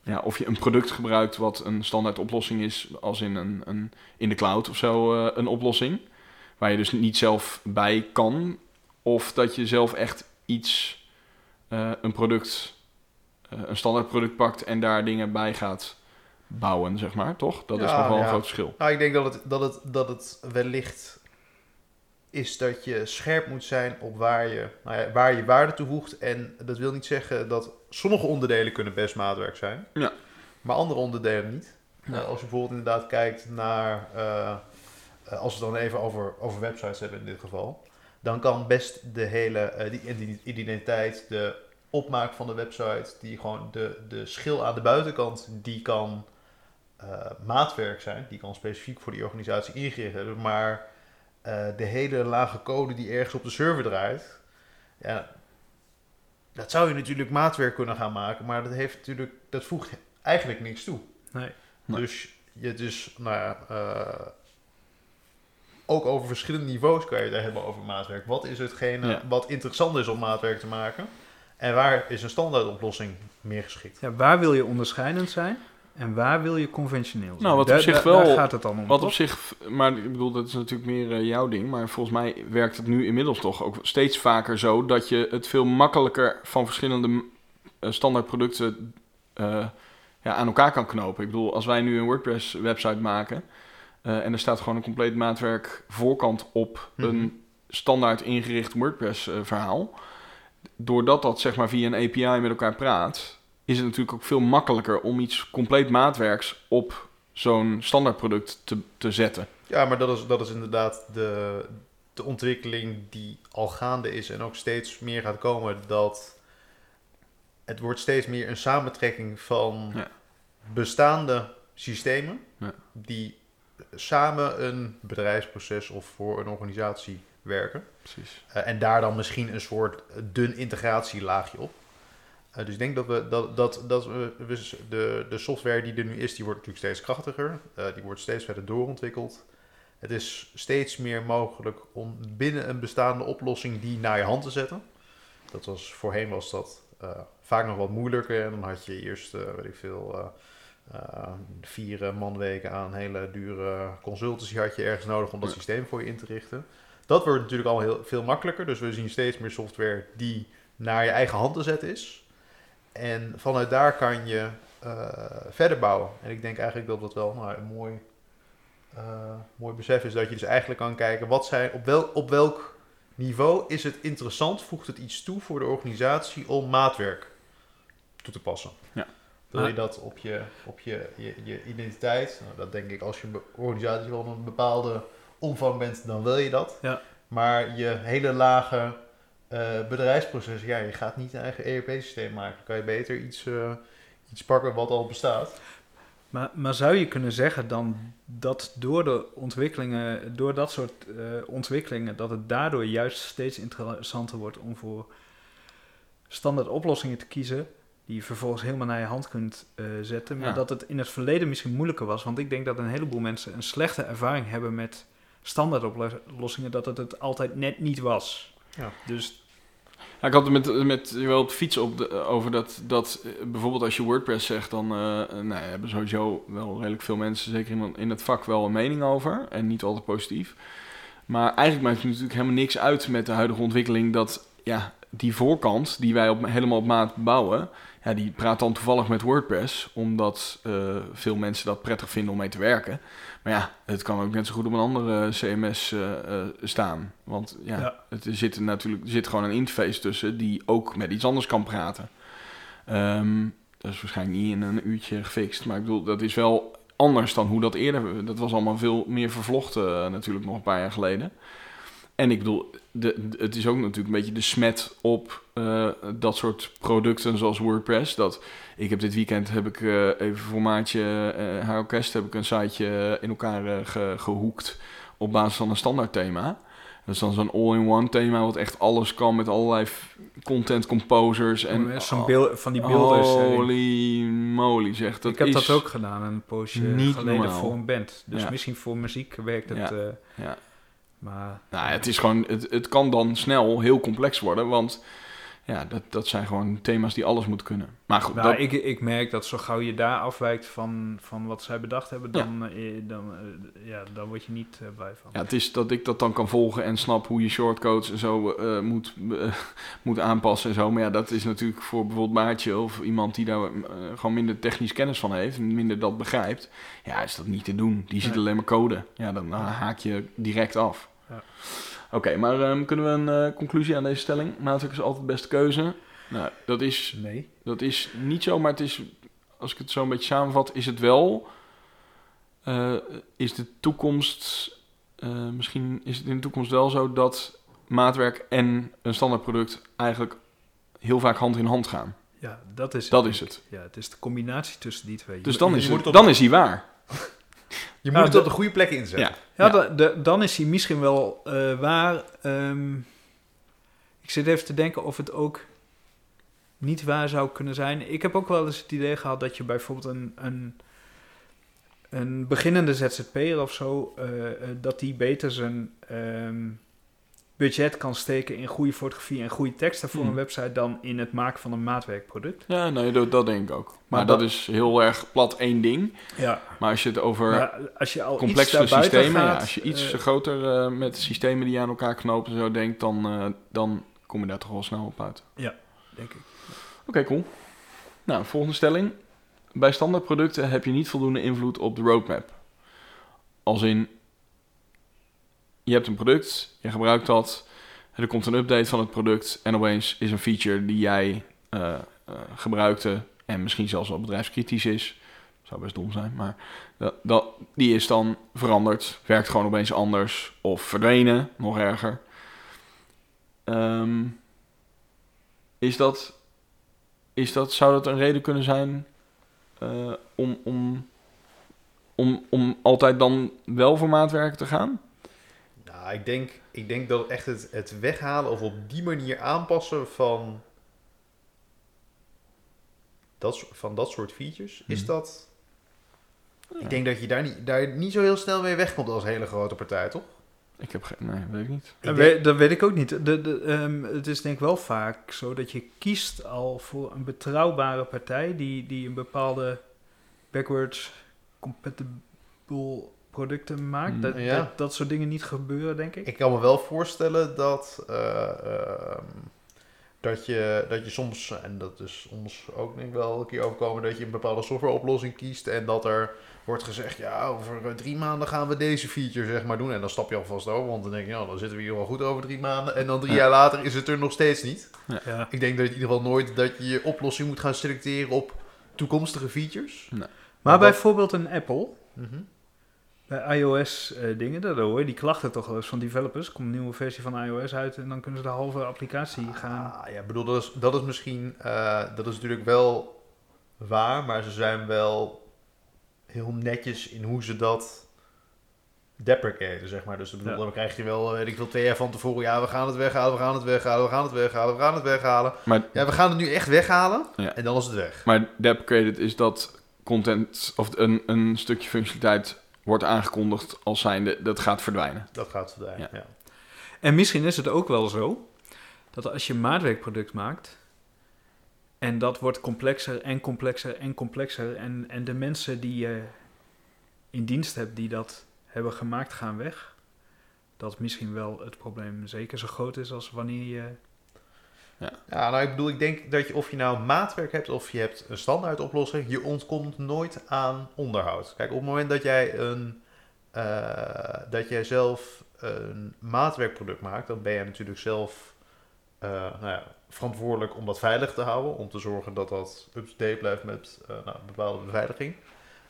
ja, of je een product gebruikt wat een standaard oplossing is, als in, een, een, in de cloud of zo, eh, een oplossing. Waar je dus niet zelf bij kan. Of dat je zelf echt iets, eh, een product, eh, een standaard product pakt en daar dingen bij gaat bouwen, zeg maar, toch? Dat is nog wel een groot verschil. Nou, ik denk dat het, dat, het, dat het wellicht is dat je scherp moet zijn op waar je, nou ja, waar je waarde toevoegt. En dat wil niet zeggen dat sommige onderdelen kunnen best maatwerk zijn. Ja. Maar andere onderdelen niet. Eh, als je bijvoorbeeld inderdaad kijkt naar, eh, als we het dan even over, over websites hebben in dit geval. Dan kan best de hele eh, die identi- identiteit, de opmaak van de website, die gewoon de, de schil aan de buitenkant, die kan eh, maatwerk zijn. Die kan specifiek voor die organisatie ingericht hebben. Maar eh, de hele lage code die ergens op de server draait, ja, dat zou je natuurlijk maatwerk kunnen gaan maken. Maar dat, heeft natuurlijk, dat voegt eigenlijk niks toe. Nee. Nee. Dus je dus, nou ja, eh, ook over verschillende niveaus kan je het hebben over maatwerk. Wat is hetgene Ja. wat interessant is om maatwerk te maken? En waar is een standaard oplossing meer geschikt? Ja, waar wil je onderscheidend zijn en waar wil je conventioneel zijn? Nou, wat op zich wel- Daar gaat het dan om, Wat toch? op zich, maar ik bedoel, dat is natuurlijk meer eh, jouw ding. Maar volgens mij werkt het nu inmiddels toch ook steeds vaker zo dat je het veel makkelijker van verschillende eh, standaard producten eh, ja, aan elkaar kan knopen. Ik bedoel, als wij nu een WordPress website maken eh, en er staat gewoon een compleet maatwerk voorkant op Mhm. een standaard ingericht WordPress eh, verhaal. Doordat dat zeg maar via een API met elkaar praat, is het natuurlijk ook veel makkelijker om iets compleet maatwerks op zo'n standaardproduct te, te zetten. Ja, maar dat is, dat is inderdaad de, de ontwikkeling die al gaande is en ook steeds meer gaat komen. Dat het wordt steeds meer een samentrekking van Ja. bestaande systemen Ja. die samen een bedrijfsproces of voor een organisatie werken. Precies. Eh, en daar dan misschien een soort dun integratielaagje op. Eh, dus ik denk dat we dat, dat, dat we, de, de software die er nu is, die wordt natuurlijk steeds krachtiger. Eh, die wordt steeds verder doorontwikkeld. Het is steeds meer mogelijk om binnen een bestaande oplossing die naar je hand te zetten. Dat was, voorheen was dat vaak nog wat moeilijker. En dan had je eerst, weet ik veel, vier eh, manweken aan hele dure consultancy had je ergens nodig om dat systeem voor je in te richten. Dat wordt natuurlijk al heel veel makkelijker. Dus we zien steeds meer software die naar je eigen hand te zetten is. En vanuit daar kan je eh, verder bouwen. En ik denk eigenlijk dat dat wel nou, een mooi, eh, mooi besef is. Dat je dus eigenlijk kan kijken, wat zijn, op, wel, op welk niveau is het interessant? Voegt het iets toe voor de organisatie om maatwerk toe te passen? Ja. Wil je Maar- dat op je, op je, je, je identiteit? Nou, dat denk ik als je een organisatie van een bepaalde omvang bent, dan wil je dat. Ja. Maar je hele lage eh, bedrijfsproces, ja, je gaat niet een eigen ERP-systeem maken. Dan kan je beter iets, eh, iets pakken wat al bestaat. Maar, maar zou je kunnen zeggen dan dat door de ontwikkelingen, door dat soort eh, ontwikkelingen, dat het daardoor juist steeds interessanter wordt om voor standaard oplossingen te kiezen, die je vervolgens helemaal naar je hand kunt eh, zetten, maar Ja. dat het in het verleden misschien moeilijker was, want ik denk dat een heleboel mensen een slechte ervaring hebben met standaard oplossingen, dat het het altijd net niet was. Ja. Dus Ja, ik had het met, met wel op fiets op de, over dat, dat eh, bijvoorbeeld als je WordPress zegt, dan eh, nou, ja, hebben sowieso wel redelijk veel mensen, zeker in, in het vak, wel een mening over. En niet altijd positief. Maar eigenlijk maakt het natuurlijk helemaal niks uit met de huidige ontwikkeling dat ja, die voorkant die wij op, helemaal op maat bouwen, ja, die praat dan toevallig met WordPress, omdat eh, veel mensen dat prettig vinden om mee te werken. Maar ja, het kan ook net zo goed op een andere CMS eh, eh, staan. Want ja, Ja. Het, er zit natuurlijk er zit gewoon een interface tussen die ook met iets anders kan praten. Ehm, dat is waarschijnlijk niet in een uurtje gefixt, maar ik bedoel, dat is wel anders dan hoe dat eerder... Dat was allemaal veel meer vervlochten eh, natuurlijk nog een paar jaar geleden. En ik bedoel, de, de- het is ook natuurlijk een beetje de smet op eh, dat soort producten zoals WordPress. Dat ik heb dit weekend heb ik eh, even voor maatje eh haar orkest heb ik een siteje in elkaar eh, ge- gehoekt op basis van een standaard thema. Dat is dan zo'n all-in-one thema wat echt alles kan met allerlei content composers en zo'n beeld, van die beelders. eh, Holy moly, zeg dat ik heb dat ook gedaan een poosje niet geleden normaal. voor een band. Dus Ja. misschien voor muziek werkt het. Ja. eh, Ja. Maar Nou, het is gewoon, het, het kan dan snel heel complex worden, want ja, dat, dat zijn gewoon thema's die alles moeten kunnen. Maar goed, nou, dat, ik, ik merk dat zo gauw je daar afwijkt van, van wat zij bedacht hebben, Ja. dan, eh, dan, eh, ja, dan word je niet eh, blij van. ja, het is dat ik dat dan kan volgen en snap hoe je shortcodes en zo moet, moet aanpassen en zo. Maar ja, dat is natuurlijk voor bijvoorbeeld Maartje of iemand die daar gewoon minder technisch kennis van heeft, en minder dat begrijpt. Ja, is dat niet te doen. Die ziet Nee. alleen maar code. Ja, dan haak je direct af. Ja. Oké, maar ehm, kunnen we een eh, conclusie aan deze stelling? Maatwerk is altijd de beste keuze. Nou, dat is Nee. Dat is niet zo, maar het is, als ik het zo een beetje samenvat, is het wel, eh, is de toekomst, eh, misschien is het in de toekomst wel zo dat maatwerk en een standaard product eigenlijk heel vaak hand in hand gaan. Ja, dat is Dat het. is het. Ja, het is de combinatie tussen die twee. Dus dan is, het, dan is hij waar. Je Ja, moet het de- op de goede plek inzetten. Ja. Ja, Ja. da- da- dan is hij misschien wel eh, waar. ehm, ik zit even te denken of het ook niet waar zou kunnen zijn. Ik heb ook wel eens het idee gehad dat je bijvoorbeeld een, een, een beginnende ZZP'er of zo, eh, eh, dat die beter zijn ehm, budget kan steken in goede fotografie en goede teksten voor Hmm. een website dan in het maken van een maatwerkproduct. Ja, nee, dat, dat denk ik ook. Maar, Maar dat, dat- is heel erg plat één ding. Ja, Maar als je het over maar als je al complexere systemen, ja, als je iets eh, groter eh, met systemen die aan elkaar knopen zo denkt, dan, eh, dan kom je daar toch wel snel op uit. denk ik. Oké, cool. Nou, volgende stelling. Bij standaardproducten heb je niet voldoende invloed op de roadmap. Als in, je hebt een product, je gebruikt dat, er komt een update van het product en opeens is een feature die jij eh, eh, gebruikte en misschien zelfs wel bedrijfskritisch is, zou best dom zijn, maar dat, dat, die is dan veranderd, werkt gewoon opeens anders of verdwenen, nog erger. Ehm, is dat is dat, zou dat een reden kunnen zijn eh, om, om, om, om altijd dan wel voor maatwerk te gaan? Nou, ik denk, ik denk dat echt het, het weghalen of op die manier aanpassen van dat, soort- van dat soort features, is Mhm. dat... Ja. Ik denk dat je daar niet, daar niet zo heel snel mee wegkomt als hele grote partij, toch? Ik heb geen, nee, weet ik niet. Ik Dat, denk- weet, dat weet ik ook niet. De, de, ehm, het is denk ik wel vaak zo dat je kiest al voor een betrouwbare partij die, die een bepaalde backwards compatible producten maakt. Mm. Dat, Ja. dat, dat soort dingen niet gebeuren, denk ik. Ik kan me wel voorstellen dat, eh, ehm, dat, je, dat je soms, en dat is ons ook denk ik wel een keer overkomen, dat je een bepaalde softwareoplossing kiest en dat er wordt gezegd, ja, over eh, drie maanden gaan we deze feature zeg maar doen. En dan stap je alvast over, want dan denk je, nou, dan zitten we hier wel goed over drie maanden. En dan drie Ja. jaar later is het er nog steeds niet. Ja. Ik denk dat je in ieder geval nooit dat je je oplossing moet gaan selecteren op toekomstige features. Maar bijvoorbeeld een Apple, Mhm. iOS eh, dingen, daar hoor je die klachten toch wel eens van developers. Er komt een nieuwe versie van iOS uit en dan kunnen ze de halve applicatie gaan. Ah, ja, ik bedoel, dat is, dat is misschien, eh, dat is natuurlijk wel waar, maar ze zijn wel heel netjes in hoe ze dat deprecaten, zeg maar. Dus bedoel, Ja. dan krijg je wel, eh, weet ik veel, twee jaar van tevoren, ja, we gaan het weghalen, we gaan het weghalen, we gaan het weghalen, we gaan het weghalen. Maar, Ja, we gaan het nu echt weghalen Ja. en dan is het weg. maar deprecated is dat content of een, een stukje functionaliteit wordt aangekondigd als zijnde dat gaat verdwijnen. Dat gaat verdwijnen, ja. En misschien is het ook wel zo dat als je een maatwerkproduct maakt en dat wordt complexer en complexer en complexer en, en de mensen die je in dienst hebt die dat hebben gemaakt gaan weg, dat misschien wel het probleem zeker zo groot is als wanneer je... Ja, nou ik bedoel, ik denk dat je of je nou maatwerk hebt of je hebt een standaard oplossing, je ontkomt nooit aan onderhoud. Kijk, op het moment dat jij een eh, dat jij zelf een maatwerkproduct maakt, dan ben je natuurlijk zelf eh, nou ja, verantwoordelijk om dat veilig te houden, om te zorgen dat dat up-to-date blijft met eh, nou, bepaalde beveiliging.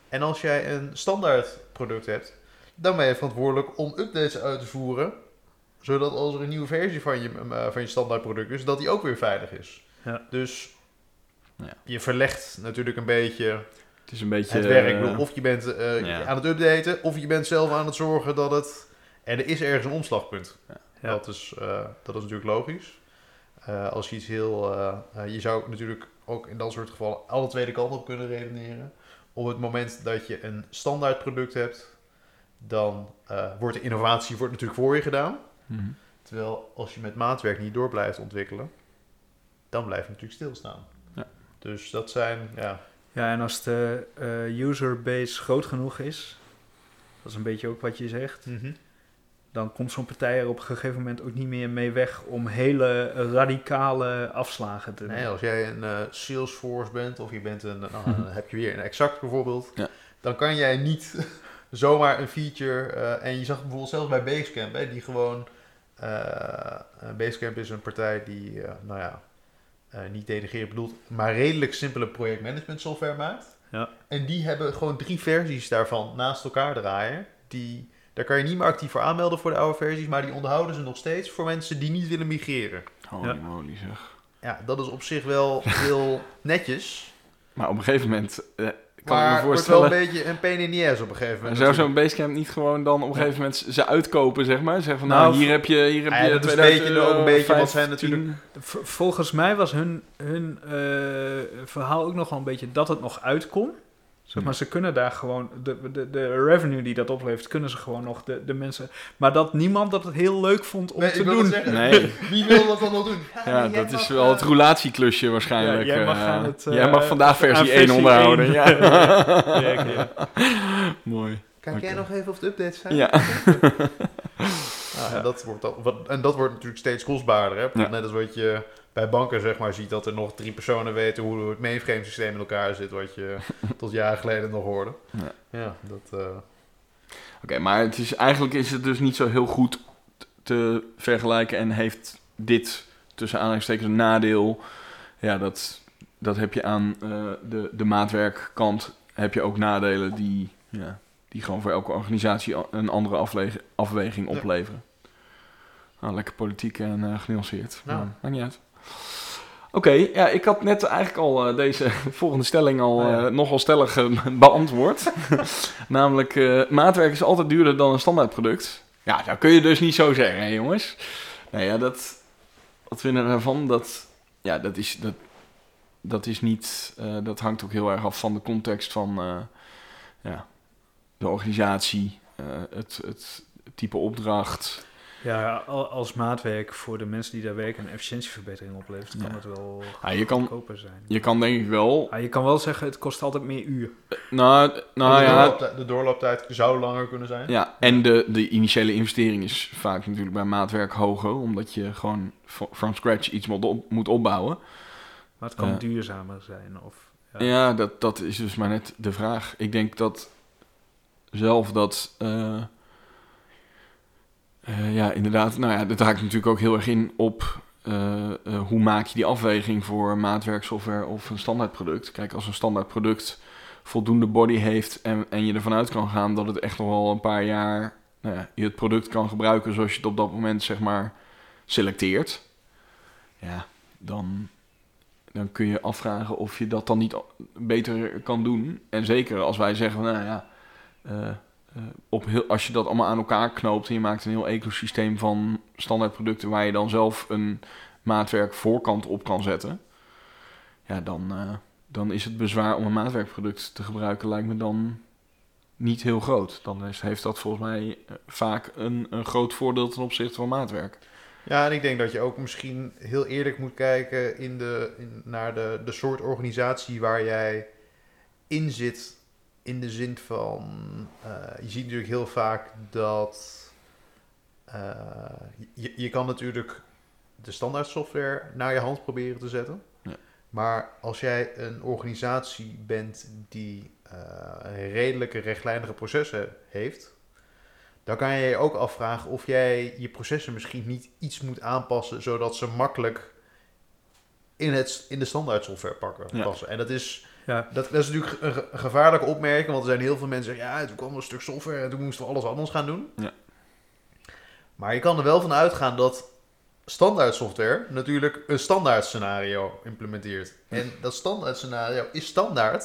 En als jij een standaard product hebt, dan ben je verantwoordelijk om updates uit te voeren zodat als er een nieuwe versie van je, eh, van je standaard product is, dat die ook weer veilig is. Ja. Dus Ja. je verlegt natuurlijk een beetje Het is een beetje... het werk. Eh, Of je bent eh, ja. aan het updaten, of je bent zelf aan het zorgen dat het... En er is ergens een omslagpunt. Ja. Ja. Dat, is, eh, dat is natuurlijk logisch. Eh, als je iets heel... je zou natuurlijk ook in dat soort gevallen alle tweede kant op kunnen redeneren. Op het moment dat je een standaard product hebt, dan eh, wordt de innovatie wordt natuurlijk voor je gedaan. Mhm. Terwijl als je met maatwerk niet door blijft ontwikkelen, dan blijf je natuurlijk stilstaan. Ja. Dus dat zijn, ja, Ja, en als de eh, userbase groot genoeg is, dat is een beetje ook wat je zegt, dan komt zo'n partij er op een gegeven moment ook niet meer mee weg om hele radicale afslagen te Nee, als jij een eh, Salesforce bent of je bent een, nou, dan heb je weer een Exact bijvoorbeeld, Ja. dan kan jij niet zomaar een feature, eh, en je zag bijvoorbeeld zelfs bij Basecamp, hè, die gewoon, eh, eh, Basecamp is een partij die, eh, nou ja, eh, niet denigreren bedoeld, maar redelijk simpele projectmanagement software maakt. Ja. En die hebben gewoon drie versies daarvan naast elkaar draaien. Die, daar kan je niet meer actief voor aanmelden voor de oude versies, maar die onderhouden ze nog steeds voor mensen die niet willen migreren. Holy Ja. moly zeg. Ja, dat is op zich wel heel netjes. Maar op een gegeven moment eh, kan maar me het wordt wel voorstellen... een beetje een pain in the ass op een gegeven moment. Zou zo'n Basecamp niet gewoon dan op een gegeven moment ze uitkopen, zeg maar? Zeggen van, nou, Nou, hier heb je, hier heb Ja, je dat is een 2000 beetje ook een beetje wat 15. zij natuurlijk- Volgens mij was hun, hun eh, verhaal ook nog wel een beetje dat het nog uitkomt. Zeg maar, Hmm. ze kunnen daar gewoon, de, de, de revenue die dat oplevert, kunnen ze gewoon nog de, de mensen... Maar dat niemand dat het heel leuk vond om Nee, te doen. zeggen. Nee. Wie wil dat dan nog doen? Ja, dat is wel eh, het roulatieklusje waarschijnlijk. Ja, jij mag eh, aan het, eh, jij mag vandaag versie aan 1 versie onderhouden. 1. Ja. Mooi. Kijk jij nog even of de updates zijn? Ja. Nou, en, dat wordt al, wat, en dat wordt natuurlijk steeds kostbaarder. Hè? Ja. Net als wat je bij banken zeg maar, ziet dat er nog drie personen weten hoe het mainframe systeem in elkaar zit, wat je tot jaren geleden nog hoorde. Ja. Ja, dat, eh, Oké, maar het is, eigenlijk is het dus niet zo heel goed te vergelijken en heeft dit tussen aanhalingstekens een nadeel. Ja, dat, dat heb je aan eh, de, de maatwerkkant, heb je ook nadelen die, ja, die gewoon voor elke organisatie een andere afweging, afweging Ja. opleveren. Nou, lekker politiek en eh genuanceerd. Nou. Maar maakt niet uit. Oké, ja, ik had net eigenlijk al eh, deze volgende stelling al Oh ja. eh, nogal stellig eh, beantwoord. Namelijk, maatwerk is altijd duurder dan een standaardproduct. Ja, dat kun je dus niet zo zeggen, hè, jongens. Nou ja, dat, wat vinden we daarvan? Dat, ja, dat is, dat, dat is niet, dat hangt ook heel erg af van de context van ja, de organisatie, het, het type opdracht. Ja, al- als maatwerk voor de mensen die daar werken een efficiëntieverbetering oplevert, kan Ja. het wel Ja, je, kan, goedkoper zijn. je kan denk ik wel, Ja, je kan wel zeggen, het kost altijd meer uur. nou, nou de, ja, doorlooptijd, de doorlooptijd zou langer kunnen zijn. Ja, en de, de initiële investering is vaak natuurlijk bij maatwerk hoger, omdat je gewoon fro- from scratch iets moet, op, moet opbouwen. Maar het kan duurzamer zijn. Of, Ja, dat, dat is dus maar net de vraag. Ik denk dat zelf dat, eh, eh, ja, inderdaad, nou ja, dat raakt natuurlijk ook heel erg in op eh, eh, hoe maak je die afweging voor maatwerksoftware of een standaardproduct. Kijk, als een standaardproduct voldoende body heeft en, en je ervan uit kan gaan dat het echt nog wel een paar jaar nou ja, je het product kan gebruiken zoals je het op dat moment zeg maar selecteert. Ja, dan, dan kun je afvragen of je dat dan niet beter kan doen. En zeker als wij zeggen, nou ja, op heel, als je dat allemaal aan elkaar knoopt en je maakt een heel ecosysteem van standaardproducten waar je dan zelf een maatwerk voorkant op kan zetten, ja, dan, eh, dan is het bezwaar om een maatwerkproduct te gebruiken, lijkt me dan niet heel groot. Dan heeft dat volgens mij eh, vaak een, een groot voordeel ten opzichte van maatwerk. Ja, en ik denk dat je ook misschien heel eerlijk moet kijken in de, naar de, de soort organisatie waar jij in zit. In de zin van, eh, je ziet natuurlijk heel vaak dat eh, je, je kan natuurlijk de standaard software naar je hand proberen te zetten. Ja. Maar als jij een organisatie bent die eh, redelijke rechtlijnige processen heeft, dan kan je je ook afvragen of jij je processen misschien niet iets moet aanpassen, zodat ze makkelijk in, het, in de standaard software pakken, Ja. passen. En dat is, Ja, dat, dat is natuurlijk een, ge- een gevaarlijke opmerking, want er zijn heel veel mensen die zeggen, ja, toen kwam er een stuk software en toen moesten we alles anders gaan doen. Ja. Maar je kan er wel van uitgaan dat standaard software natuurlijk een standaard scenario implementeert. En dat standaard scenario is standaard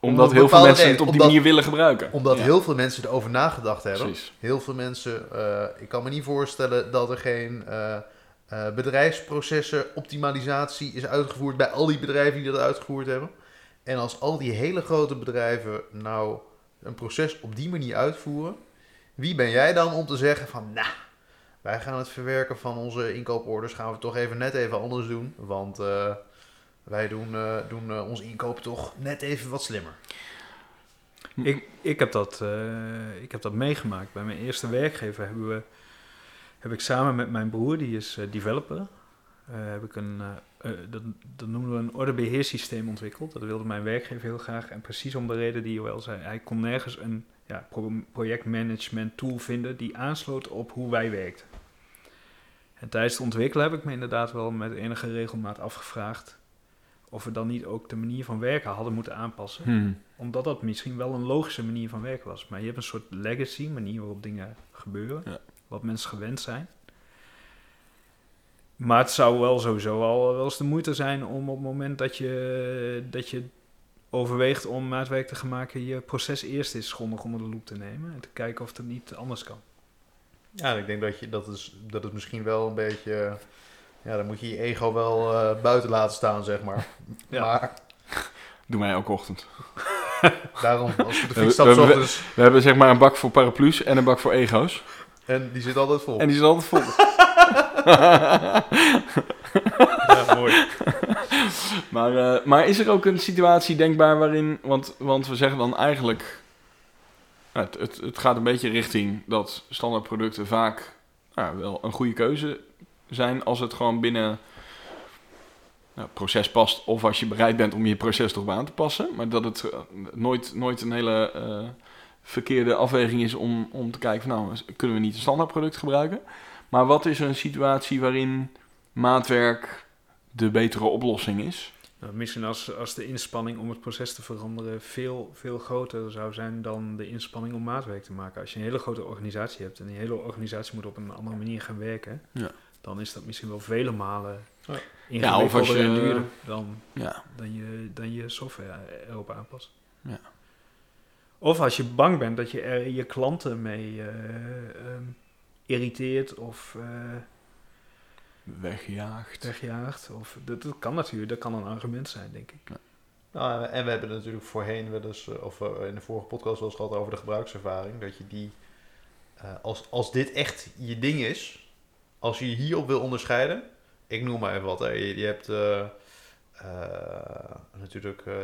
Omdat heel veel mensen het op die Omdat- manier willen gebruiken. omdat Ja, heel veel mensen erover nagedacht hebben. Precies. Heel veel mensen, eh, ik kan me niet voorstellen dat er geen eh, eh, bedrijfsprocessen optimalisatie is uitgevoerd bij al die bedrijven die dat uitgevoerd hebben. En als al die hele grote bedrijven nou een proces op die manier uitvoeren, wie ben jij dan om te zeggen van, nou, wij gaan het verwerken van onze inkooporders, gaan we toch even net even anders doen, want eh, wij doen, eh, doen eh, onze inkoop toch net even wat slimmer. Ik, ik, heb dat, ik heb dat meegemaakt. Bij mijn eerste werkgever hebben we, heb ik samen met mijn broer, die is developer, heb ik een, eh, dat, dat noemen we een orderbeheersysteem ontwikkeld. Dat wilde mijn werkgever heel graag. En precies om de reden die Joël zei, hij kon nergens een ja, pro- projectmanagement tool vinden die aansloot op hoe wij werkten. En tijdens het ontwikkelen heb ik me inderdaad wel met enige regelmaat afgevraagd of we dan niet ook de manier van werken hadden moeten aanpassen Hmm. omdat dat misschien wel een logische manier van werken was. Maar je hebt een soort legacy, manier waarop dingen gebeuren. Ja. Wat mensen gewend zijn. Maar het zou wel sowieso al wel eens de moeite zijn om op het moment dat je, dat je overweegt om maatwerk te gaan maken, je proces eerst eens grondig onder de loep te nemen. En te kijken of het niet anders kan. Ja, ik denk dat, je, dat, is, dat het misschien wel een beetje... Ja, dan moet je je ego wel eh, buiten laten staan, zeg maar. Ja. Maar Doe mij elke ochtend. daarom, als je de We- fiets stapt, we- s we- ochtends, We hebben zeg maar een bak voor paraplu's en een bak voor ego's. en die zit altijd vol. En die is altijd vol. Ja, mooi. maar, eh, maar is er ook een situatie denkbaar waarin... Want, want we zeggen dan eigenlijk... nou, het, het, gaat een beetje richting dat standaardproducten vaak nou, wel een goede keuze zijn... als het gewoon binnen nou, proces past... of als je bereid bent om je proces erop aan te passen. Maar dat het eh, nooit, nooit een hele eh, verkeerde afweging is om, om te kijken... van nou, kunnen we niet een standaardproduct gebruiken? Maar wat is een situatie waarin maatwerk de betere oplossing is? Nou, misschien als, als de inspanning om het proces te veranderen veel, veel groter zou zijn dan de inspanning om maatwerk te maken. Als je een hele grote organisatie hebt en die hele organisatie moet op een andere manier gaan werken, Ja. dan is dat misschien wel vele malen Ja. ingewikkelder of als je- en duurder dan, Ja, dan, je, dan je software erop aanpast. Ja. Of als je bang bent dat je er je klanten mee eh, ehm, irriteert of eh, weggejaagd. wegjaagt. Of, dat, dat kan natuurlijk, dat kan een argument zijn, denk ik. Nou, en we hebben natuurlijk voorheen wel eens, eh, of eh, in de vorige podcast wel eens gehad over de gebruikservaring. Dat je die, eh, als, als dit echt je ding is, als je je hierop wil onderscheiden. Ik noem maar even wat. Hè. Je, je hebt eh, eh, natuurlijk eh,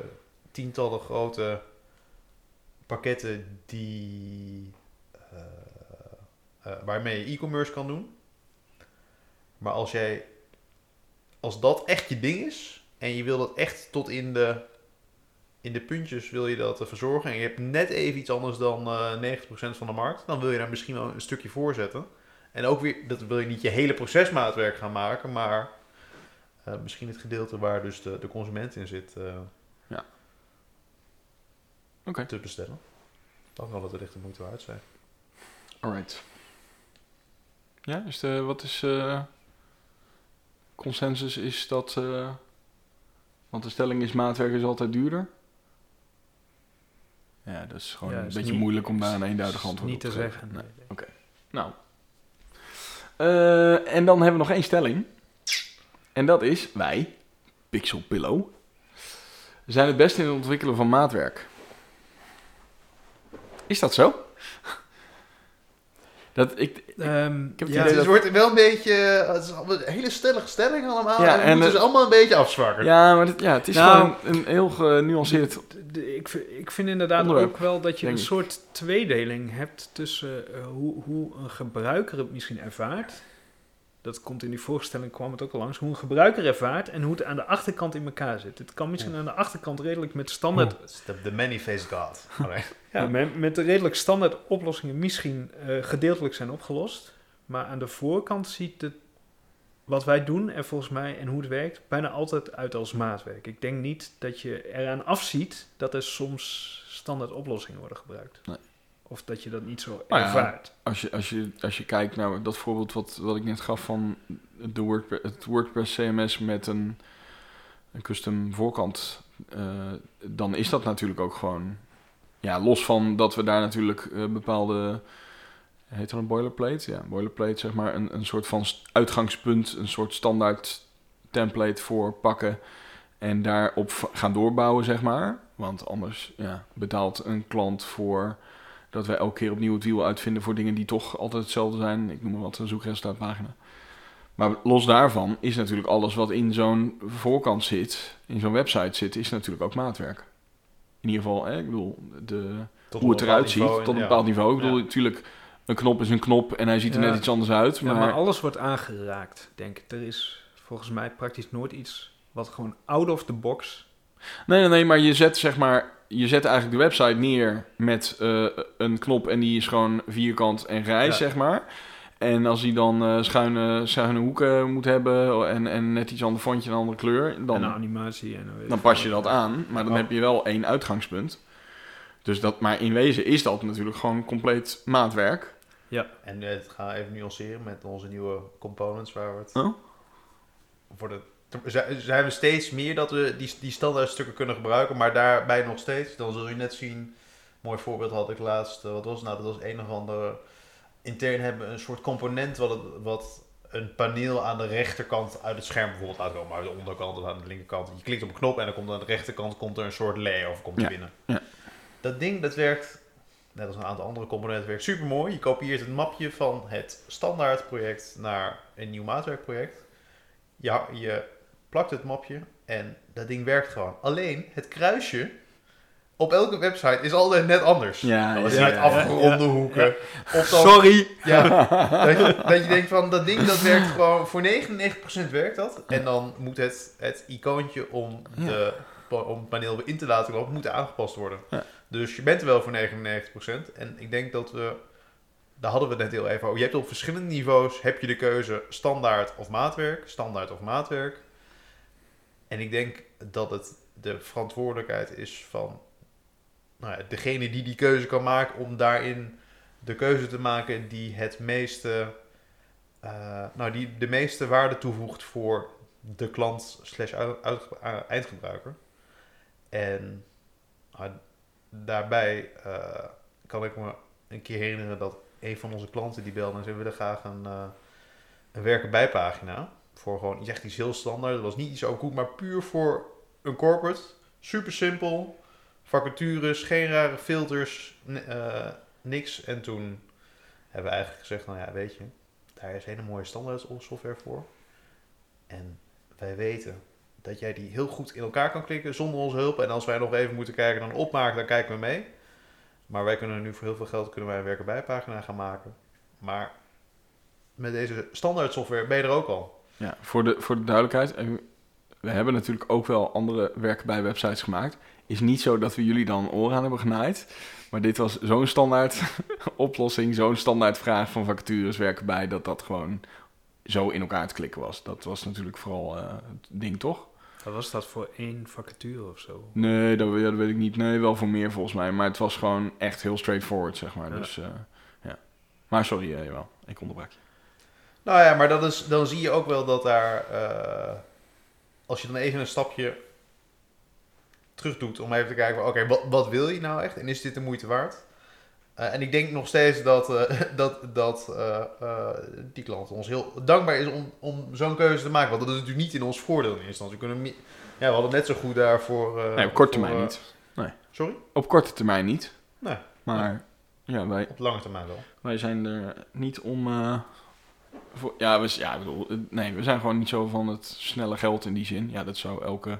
tientallen grote pakketten die, eh, waarmee je e-commerce kan doen. Maar als jij, als dat echt je ding is en je wil dat echt tot in de, in de puntjes wil je dat eh, verzorgen en je hebt net even iets anders dan eh 90% van de markt, dan wil je daar misschien wel een stukje voor zetten. En ook weer, dat wil je niet je hele procesmaatwerk gaan maken, maar misschien het gedeelte waar dus de, de consument in zit eh, Oké, te bestellen. Dan kan het echt de moeite waard zijn. alright. Ja, is de, wat is eh, consensus? Is dat eh, Want de stelling is maatwerk is altijd duurder. Ja, dat is gewoon Ja, een is beetje niet- moeilijk om daar een eenduidig antwoord Niet op te te geven. zeggen. Nee. nee. Nou. Eh, en dan hebben we nog één stelling. En dat is, wij, Pixel Pillow, zijn het beste in het ontwikkelen van maatwerk. Is dat zo? Dat ik, Ehm, heb het ja, idee het dat- wordt wel een beetje... Het is een hele stellige stelling allemaal. Ja, en we en moeten het- ze allemaal een beetje afzwakken. ja, maar het, ja, het is Nou, gewoon een heel genuanceerd. ik, ik vind inderdaad Onderwerp, ook wel dat je een soort tweedeling hebt tussen eh, hoe, hoe een gebruiker het misschien ervaart. Dat komt in die voorstelling, kwam het ook al langs. Hoe een gebruiker ervaart en hoe het aan de achterkant in elkaar zit. Het kan misschien aan de achterkant redelijk met standaard Het is de, de many-faced god. Ja, met, met de redelijk standaard oplossingen misschien eh, gedeeltelijk zijn opgelost. Maar aan de voorkant ziet het, wat wij doen en volgens mij en hoe het werkt, bijna altijd uit als maatwerk. Ik denk niet dat je eraan afziet dat er soms standaard oplossingen worden gebruikt. Nee. Of dat je dat niet zo Nou ja, ervaart. Als je, als, je, als je kijkt naar dat voorbeeld wat, wat ik net gaf van de WordPress, het WordPress CMS met een, een custom voorkant, eh, dan is dat natuurlijk ook gewoon, ja, los van dat we daar natuurlijk eh, bepaalde, heet dat een boilerplate? Ja, boilerplate zeg maar, een, een soort van uitgangspunt, een soort standaard template voor pakken en daarop gaan doorbouwen zeg maar. Want anders ja, betaalt een klant voor dat wij elke keer opnieuw het wiel uitvinden voor dingen die toch altijd hetzelfde zijn. Ik noem maar wat, een zoekresultaatpagina. Maar los daarvan is natuurlijk alles wat in zo'n voorkant zit, in zo'n website zit, is natuurlijk ook maatwerk. In ieder geval, hè, ik bedoel, de, hoe het eruit ziet, tot een en- bepaald niveau. Ik Ja. bedoel, natuurlijk, een knop is een knop en hij ziet er Ja. net iets anders uit. Ja, Maar, maar alles wordt aangeraakt, denk ik. Er is volgens mij praktisch nooit iets wat gewoon out of the box... Nee, nee, nee, maar je zet zeg maar, je zet eigenlijk de website neer met eh, een knop en die is gewoon vierkant en grijs, Ja. zeg maar. En als hij dan eh, schuine, schuine hoeken moet hebben en, en net iets ander fontje en een andere kleur, en dan, animatie en... dan pas je dat aan. Maar dan Oh. heb je wel één uitgangspunt. Dus dat, maar in wezen is dat natuurlijk gewoon compleet maatwerk. En eh, het gaan we even nuanceren met onze nieuwe components waar we het Oh. voor de zijn we steeds meer dat we die, die standaard stukken kunnen gebruiken, maar daarbij nog steeds, dan zul je net zien, mooi voorbeeld had ik laatst, eh, wat was nou, dat was een of andere, intern hebben we een soort component wat, het, wat een paneel aan de rechterkant uit het scherm bijvoorbeeld laat komen, uit de onderkant of aan de linkerkant. Je klikt op een knop en dan komt aan de rechterkant komt er een soort layout komt Ja, binnen. ja. Dat ding, dat werkt, net als een aantal andere componenten, werkt super mooi. Je kopieert het mapje van het standaard project naar een nieuw maatwerkproject. Ja, je plakt het mapje en dat ding werkt gewoon. Alleen het kruisje op elke website is altijd net anders. Ja, Dan is ja, het met ja, afgeronde hoeken. Of dan, Sorry! ja, dat, je, dat je denkt van dat ding dat werkt gewoon voor 99% werkt dat. En dan moet het, het icoontje om, de, om het paneel in te laten lopen moet aangepast worden. Ja. Dus je bent er wel voor 99%. En ik denk dat we, daar hadden we het net heel even over. Je hebt op verschillende niveaus heb je de keuze standaard of maatwerk. Standaard of maatwerk. En ik denk dat het de verantwoordelijkheid is van nou ja, degene die die keuze kan maken om daarin de keuze te maken die het meeste, eh, nou die de meeste waarde toevoegt voor de klant slash eh, eindgebruiker. En nou, daarbij eh, kan ik me een keer herinneren dat een van onze klanten die belde en we willen graag een, een werken bijpagina. Voor gewoon iets echt iets heel standaard. Dat was niet iets ook goed, maar puur voor een corporate. Super simpel. Vacatures, geen rare filters, eh, niks. En toen hebben we eigenlijk gezegd, nou ja, weet je, daar is hele mooie standaard software voor. En wij weten dat jij die heel goed in elkaar kan klikken zonder onze hulp. En als wij nog even moeten kijken naar een opmaak, dan kijken we mee. Maar wij kunnen nu voor heel veel geld kunnen wij een werken bijpagina gaan maken. Maar met deze standaard software ben je er ook al. Ja, voor de, voor de duidelijkheid. We hebben natuurlijk ook wel andere werken bij websites gemaakt. Is niet zo dat we jullie dan oren aan hebben genaaid. Maar dit was zo'n standaard oplossing, zo'n standaard vraag van vacatures werken bij, dat dat gewoon zo in elkaar te klikken was. Dat was natuurlijk vooral eh, het ding, toch? Wat was dat voor één vacature of zo? Nee, dat, weet ik niet. Nee, wel voor meer volgens mij. Maar het was gewoon echt heel straightforward, zeg maar. Ja. Dus, eh, ja. Maar sorry, eh, jawel. Ik onderbrak je. Nou ja, maar dat is, dan zie je ook wel dat daar, eh, als je dan even een stapje terug doet om even te kijken, oké, wat, wat wil je nou echt? En is dit de moeite waard? Eh, en ik denk nog steeds dat, eh, dat, dat die klant ons heel dankbaar is om, om zo'n keuze te maken. Want dat is natuurlijk niet in ons voordeel in eerste instantie. We, kunnen, ja, we hadden net zo goed daarvoor... Nee, op korte voor, termijn niet. Sorry? Op korte termijn niet. Nee, Maar ja, wij, op lange termijn wel. wij zijn er niet om... ja, we, ja, ik bedoel, nee, we zijn gewoon niet zo van het snelle geld in die zin. Ja, dat zou elke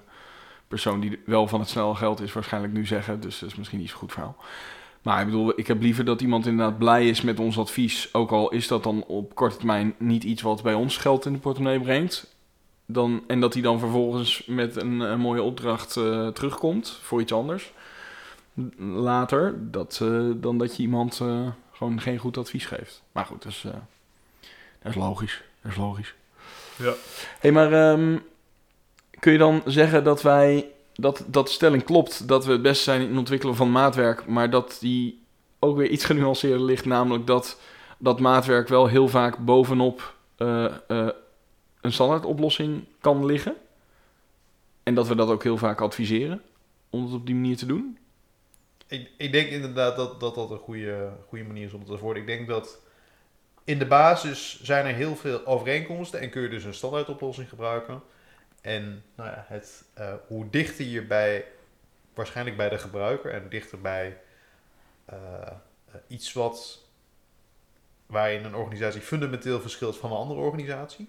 persoon die wel van het snelle geld is waarschijnlijk nu zeggen. Dus dat is misschien niet zo'n goed verhaal. Maar ik bedoel, ik heb liever dat iemand inderdaad blij is met ons advies. Ook al is dat dan op korte termijn niet iets wat bij ons geld in de portemonnee brengt. Dan, en dat hij dan vervolgens met een, mooie opdracht eh, terugkomt voor iets anders. Later, dat, eh, dan dat je iemand eh, gewoon geen goed advies geeft. Maar goed, eh, dat is logisch. Dat is logisch. Ja. hey, maar ehm, kun je dan zeggen dat wij dat, dat de stelling klopt dat we het beste zijn in het ontwikkelen van maatwerk, maar dat die ook weer iets genuanceerder ligt, namelijk dat dat maatwerk wel heel vaak bovenop eh, eh, een standaardoplossing kan liggen. En dat we dat ook heel vaak adviseren om het op die manier te doen. Ik, ik denk inderdaad dat dat, dat een goede, goede manier is om het te worden. Ik denk dat in de basis zijn er heel veel overeenkomsten en kun je dus een standaardoplossing gebruiken. En nou ja, het, eh, hoe dichter je bij, waarschijnlijk bij de gebruiker en dichter bij eh, iets wat waarin een organisatie fundamenteel verschilt van een andere organisatie,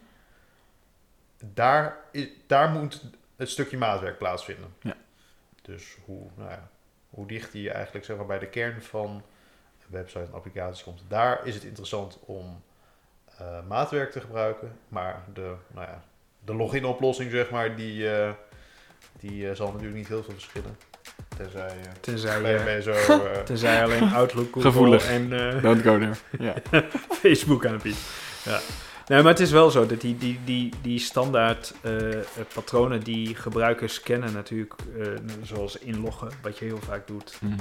daar, is, daar moet het stukje maatwerk plaatsvinden. Ja. Dus hoe, nou ja, hoe dichter je eigenlijk zeg maar, bij de kern van website en applicatie komt, daar is het interessant om eh, maatwerk te gebruiken. Maar de, nou ja, de login-oplossing, zeg maar, die, eh, die eh, zal natuurlijk niet heel veel verschillen. Tenzij, eh, Tenzij, je, zo... eh, tenzij alleen Outlook, Google Gevoelig. en eh, Don't go there. Ja. Facebook aanbiedt. Ja. Nee, maar het is wel zo dat die, die, die, die standaard patronen die gebruikers kennen natuurlijk, eh, zoals inloggen, wat je heel vaak doet, Mm.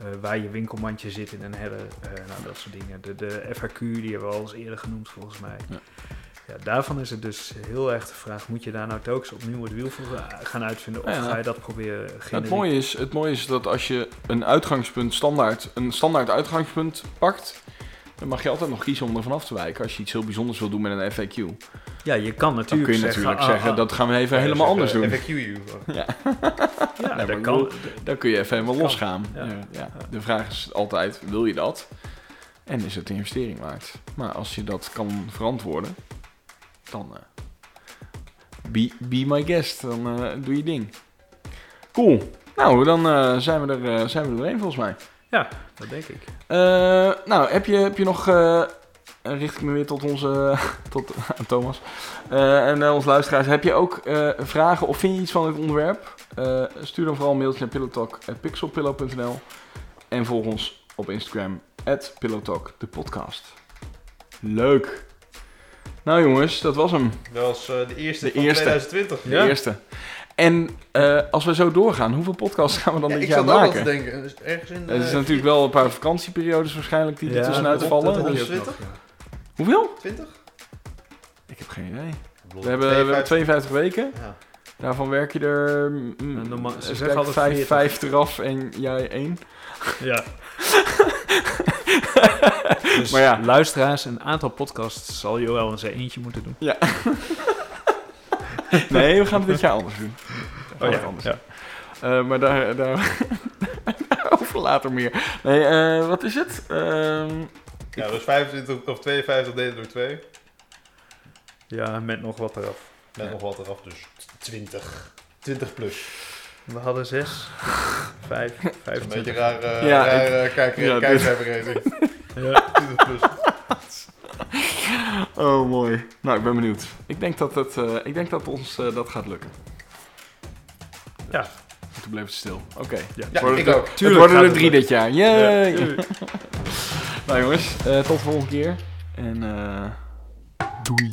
Eh, waar je winkelmandje zit in een header, eh, nou, dat soort dingen. De, de FAQ, die hebben we al eens eerder genoemd volgens mij. Ja. Ja, daarvan is het dus heel erg de vraag, moet je daar nou telkens opnieuw het wiel voor gaan uitvinden, of Ja. ga je dat proberen Nou, het, mooie is, het mooie is dat als je een uitgangspunt standaard, een standaard uitgangspunt pakt, dan mag je altijd nog kiezen om er vanaf te wijken als je iets heel bijzonders wil doen met een FAQ. Ja, je kan Dan natuurlijk kun je zeggen, natuurlijk ah, zeggen, ah, dat gaan we even ja, helemaal anders doen. FAQ you. Ja, ja, dat kan. Dan kun je even helemaal losgaan. ja. Ja. Ja, De vraag is altijd, wil je dat? En is het een investering waard? Maar als je dat kan verantwoorden, dan eh, be, be my guest. Dan eh, doe je ding. Cool. Nou, dan eh, zijn, we er, eh, zijn we er doorheen volgens mij. Dat denk ik. Eh, nou, heb je, heb je nog... eh richt ik me weer tot onze... tot Thomas. Eh, en uh, onze luisteraars. Heb je ook eh, vragen of vind je iets van dit onderwerp? Eh, stuur dan vooral een mailtje naar pillowtalk.pixelpillow.nl En volg ons op Instagram, at pillowtalk, de podcast. Leuk. Nou jongens, dat was hem. Dat was eh, de eerste De van eerste. 2020. De eerste. En eh, als we zo doorgaan, hoeveel podcasts gaan we dan Ja, dit ik jaar zat ook al te maken? denken. dus ergens in... Er is eh, natuurlijk wel een paar vakantieperiodes waarschijnlijk die er Ja, tussenuit vallen. dus- 20? Hoeveel? 20? Ik heb geen idee. Ik We hebben, we hebben 52. 52 weken. Ja. Daarvan werk je er mm, En normaal- ze zeggen altijd vijf, 40. vijf eraf en jij één. Ja. dus Maar ja. luisteraars, een aantal podcasts zal je wel zijn eentje moeten doen. Nee, we gaan het dit jaar anders doen. Gaan ja, anders ja. Eh, maar daar, daar daarover later meer. Nee, eh, wat is het? Ehm, ja, dus 25 of 52 delen door 2. ja, met nog wat eraf. Met Ja. nog wat eraf, dus 20. 20 plus. We hadden zes, vijf, Een beetje raar, eh Ja, raar ik- kijk, ja, dit- kijkcijferrating. Ja. 20 plus. oh, mooi. Nou, ik ben benieuwd. Ik denk dat, het, eh, ik denk dat ons eh, dat gaat lukken. Ja. Toen bleef het stil. Oké. Ja, Ja, Worden ik er- ook. Het Tuurlijk worden gaat er het drie dit jaar. Yay! Ja. nou jongens, eh, tot de volgende keer. En eh doei.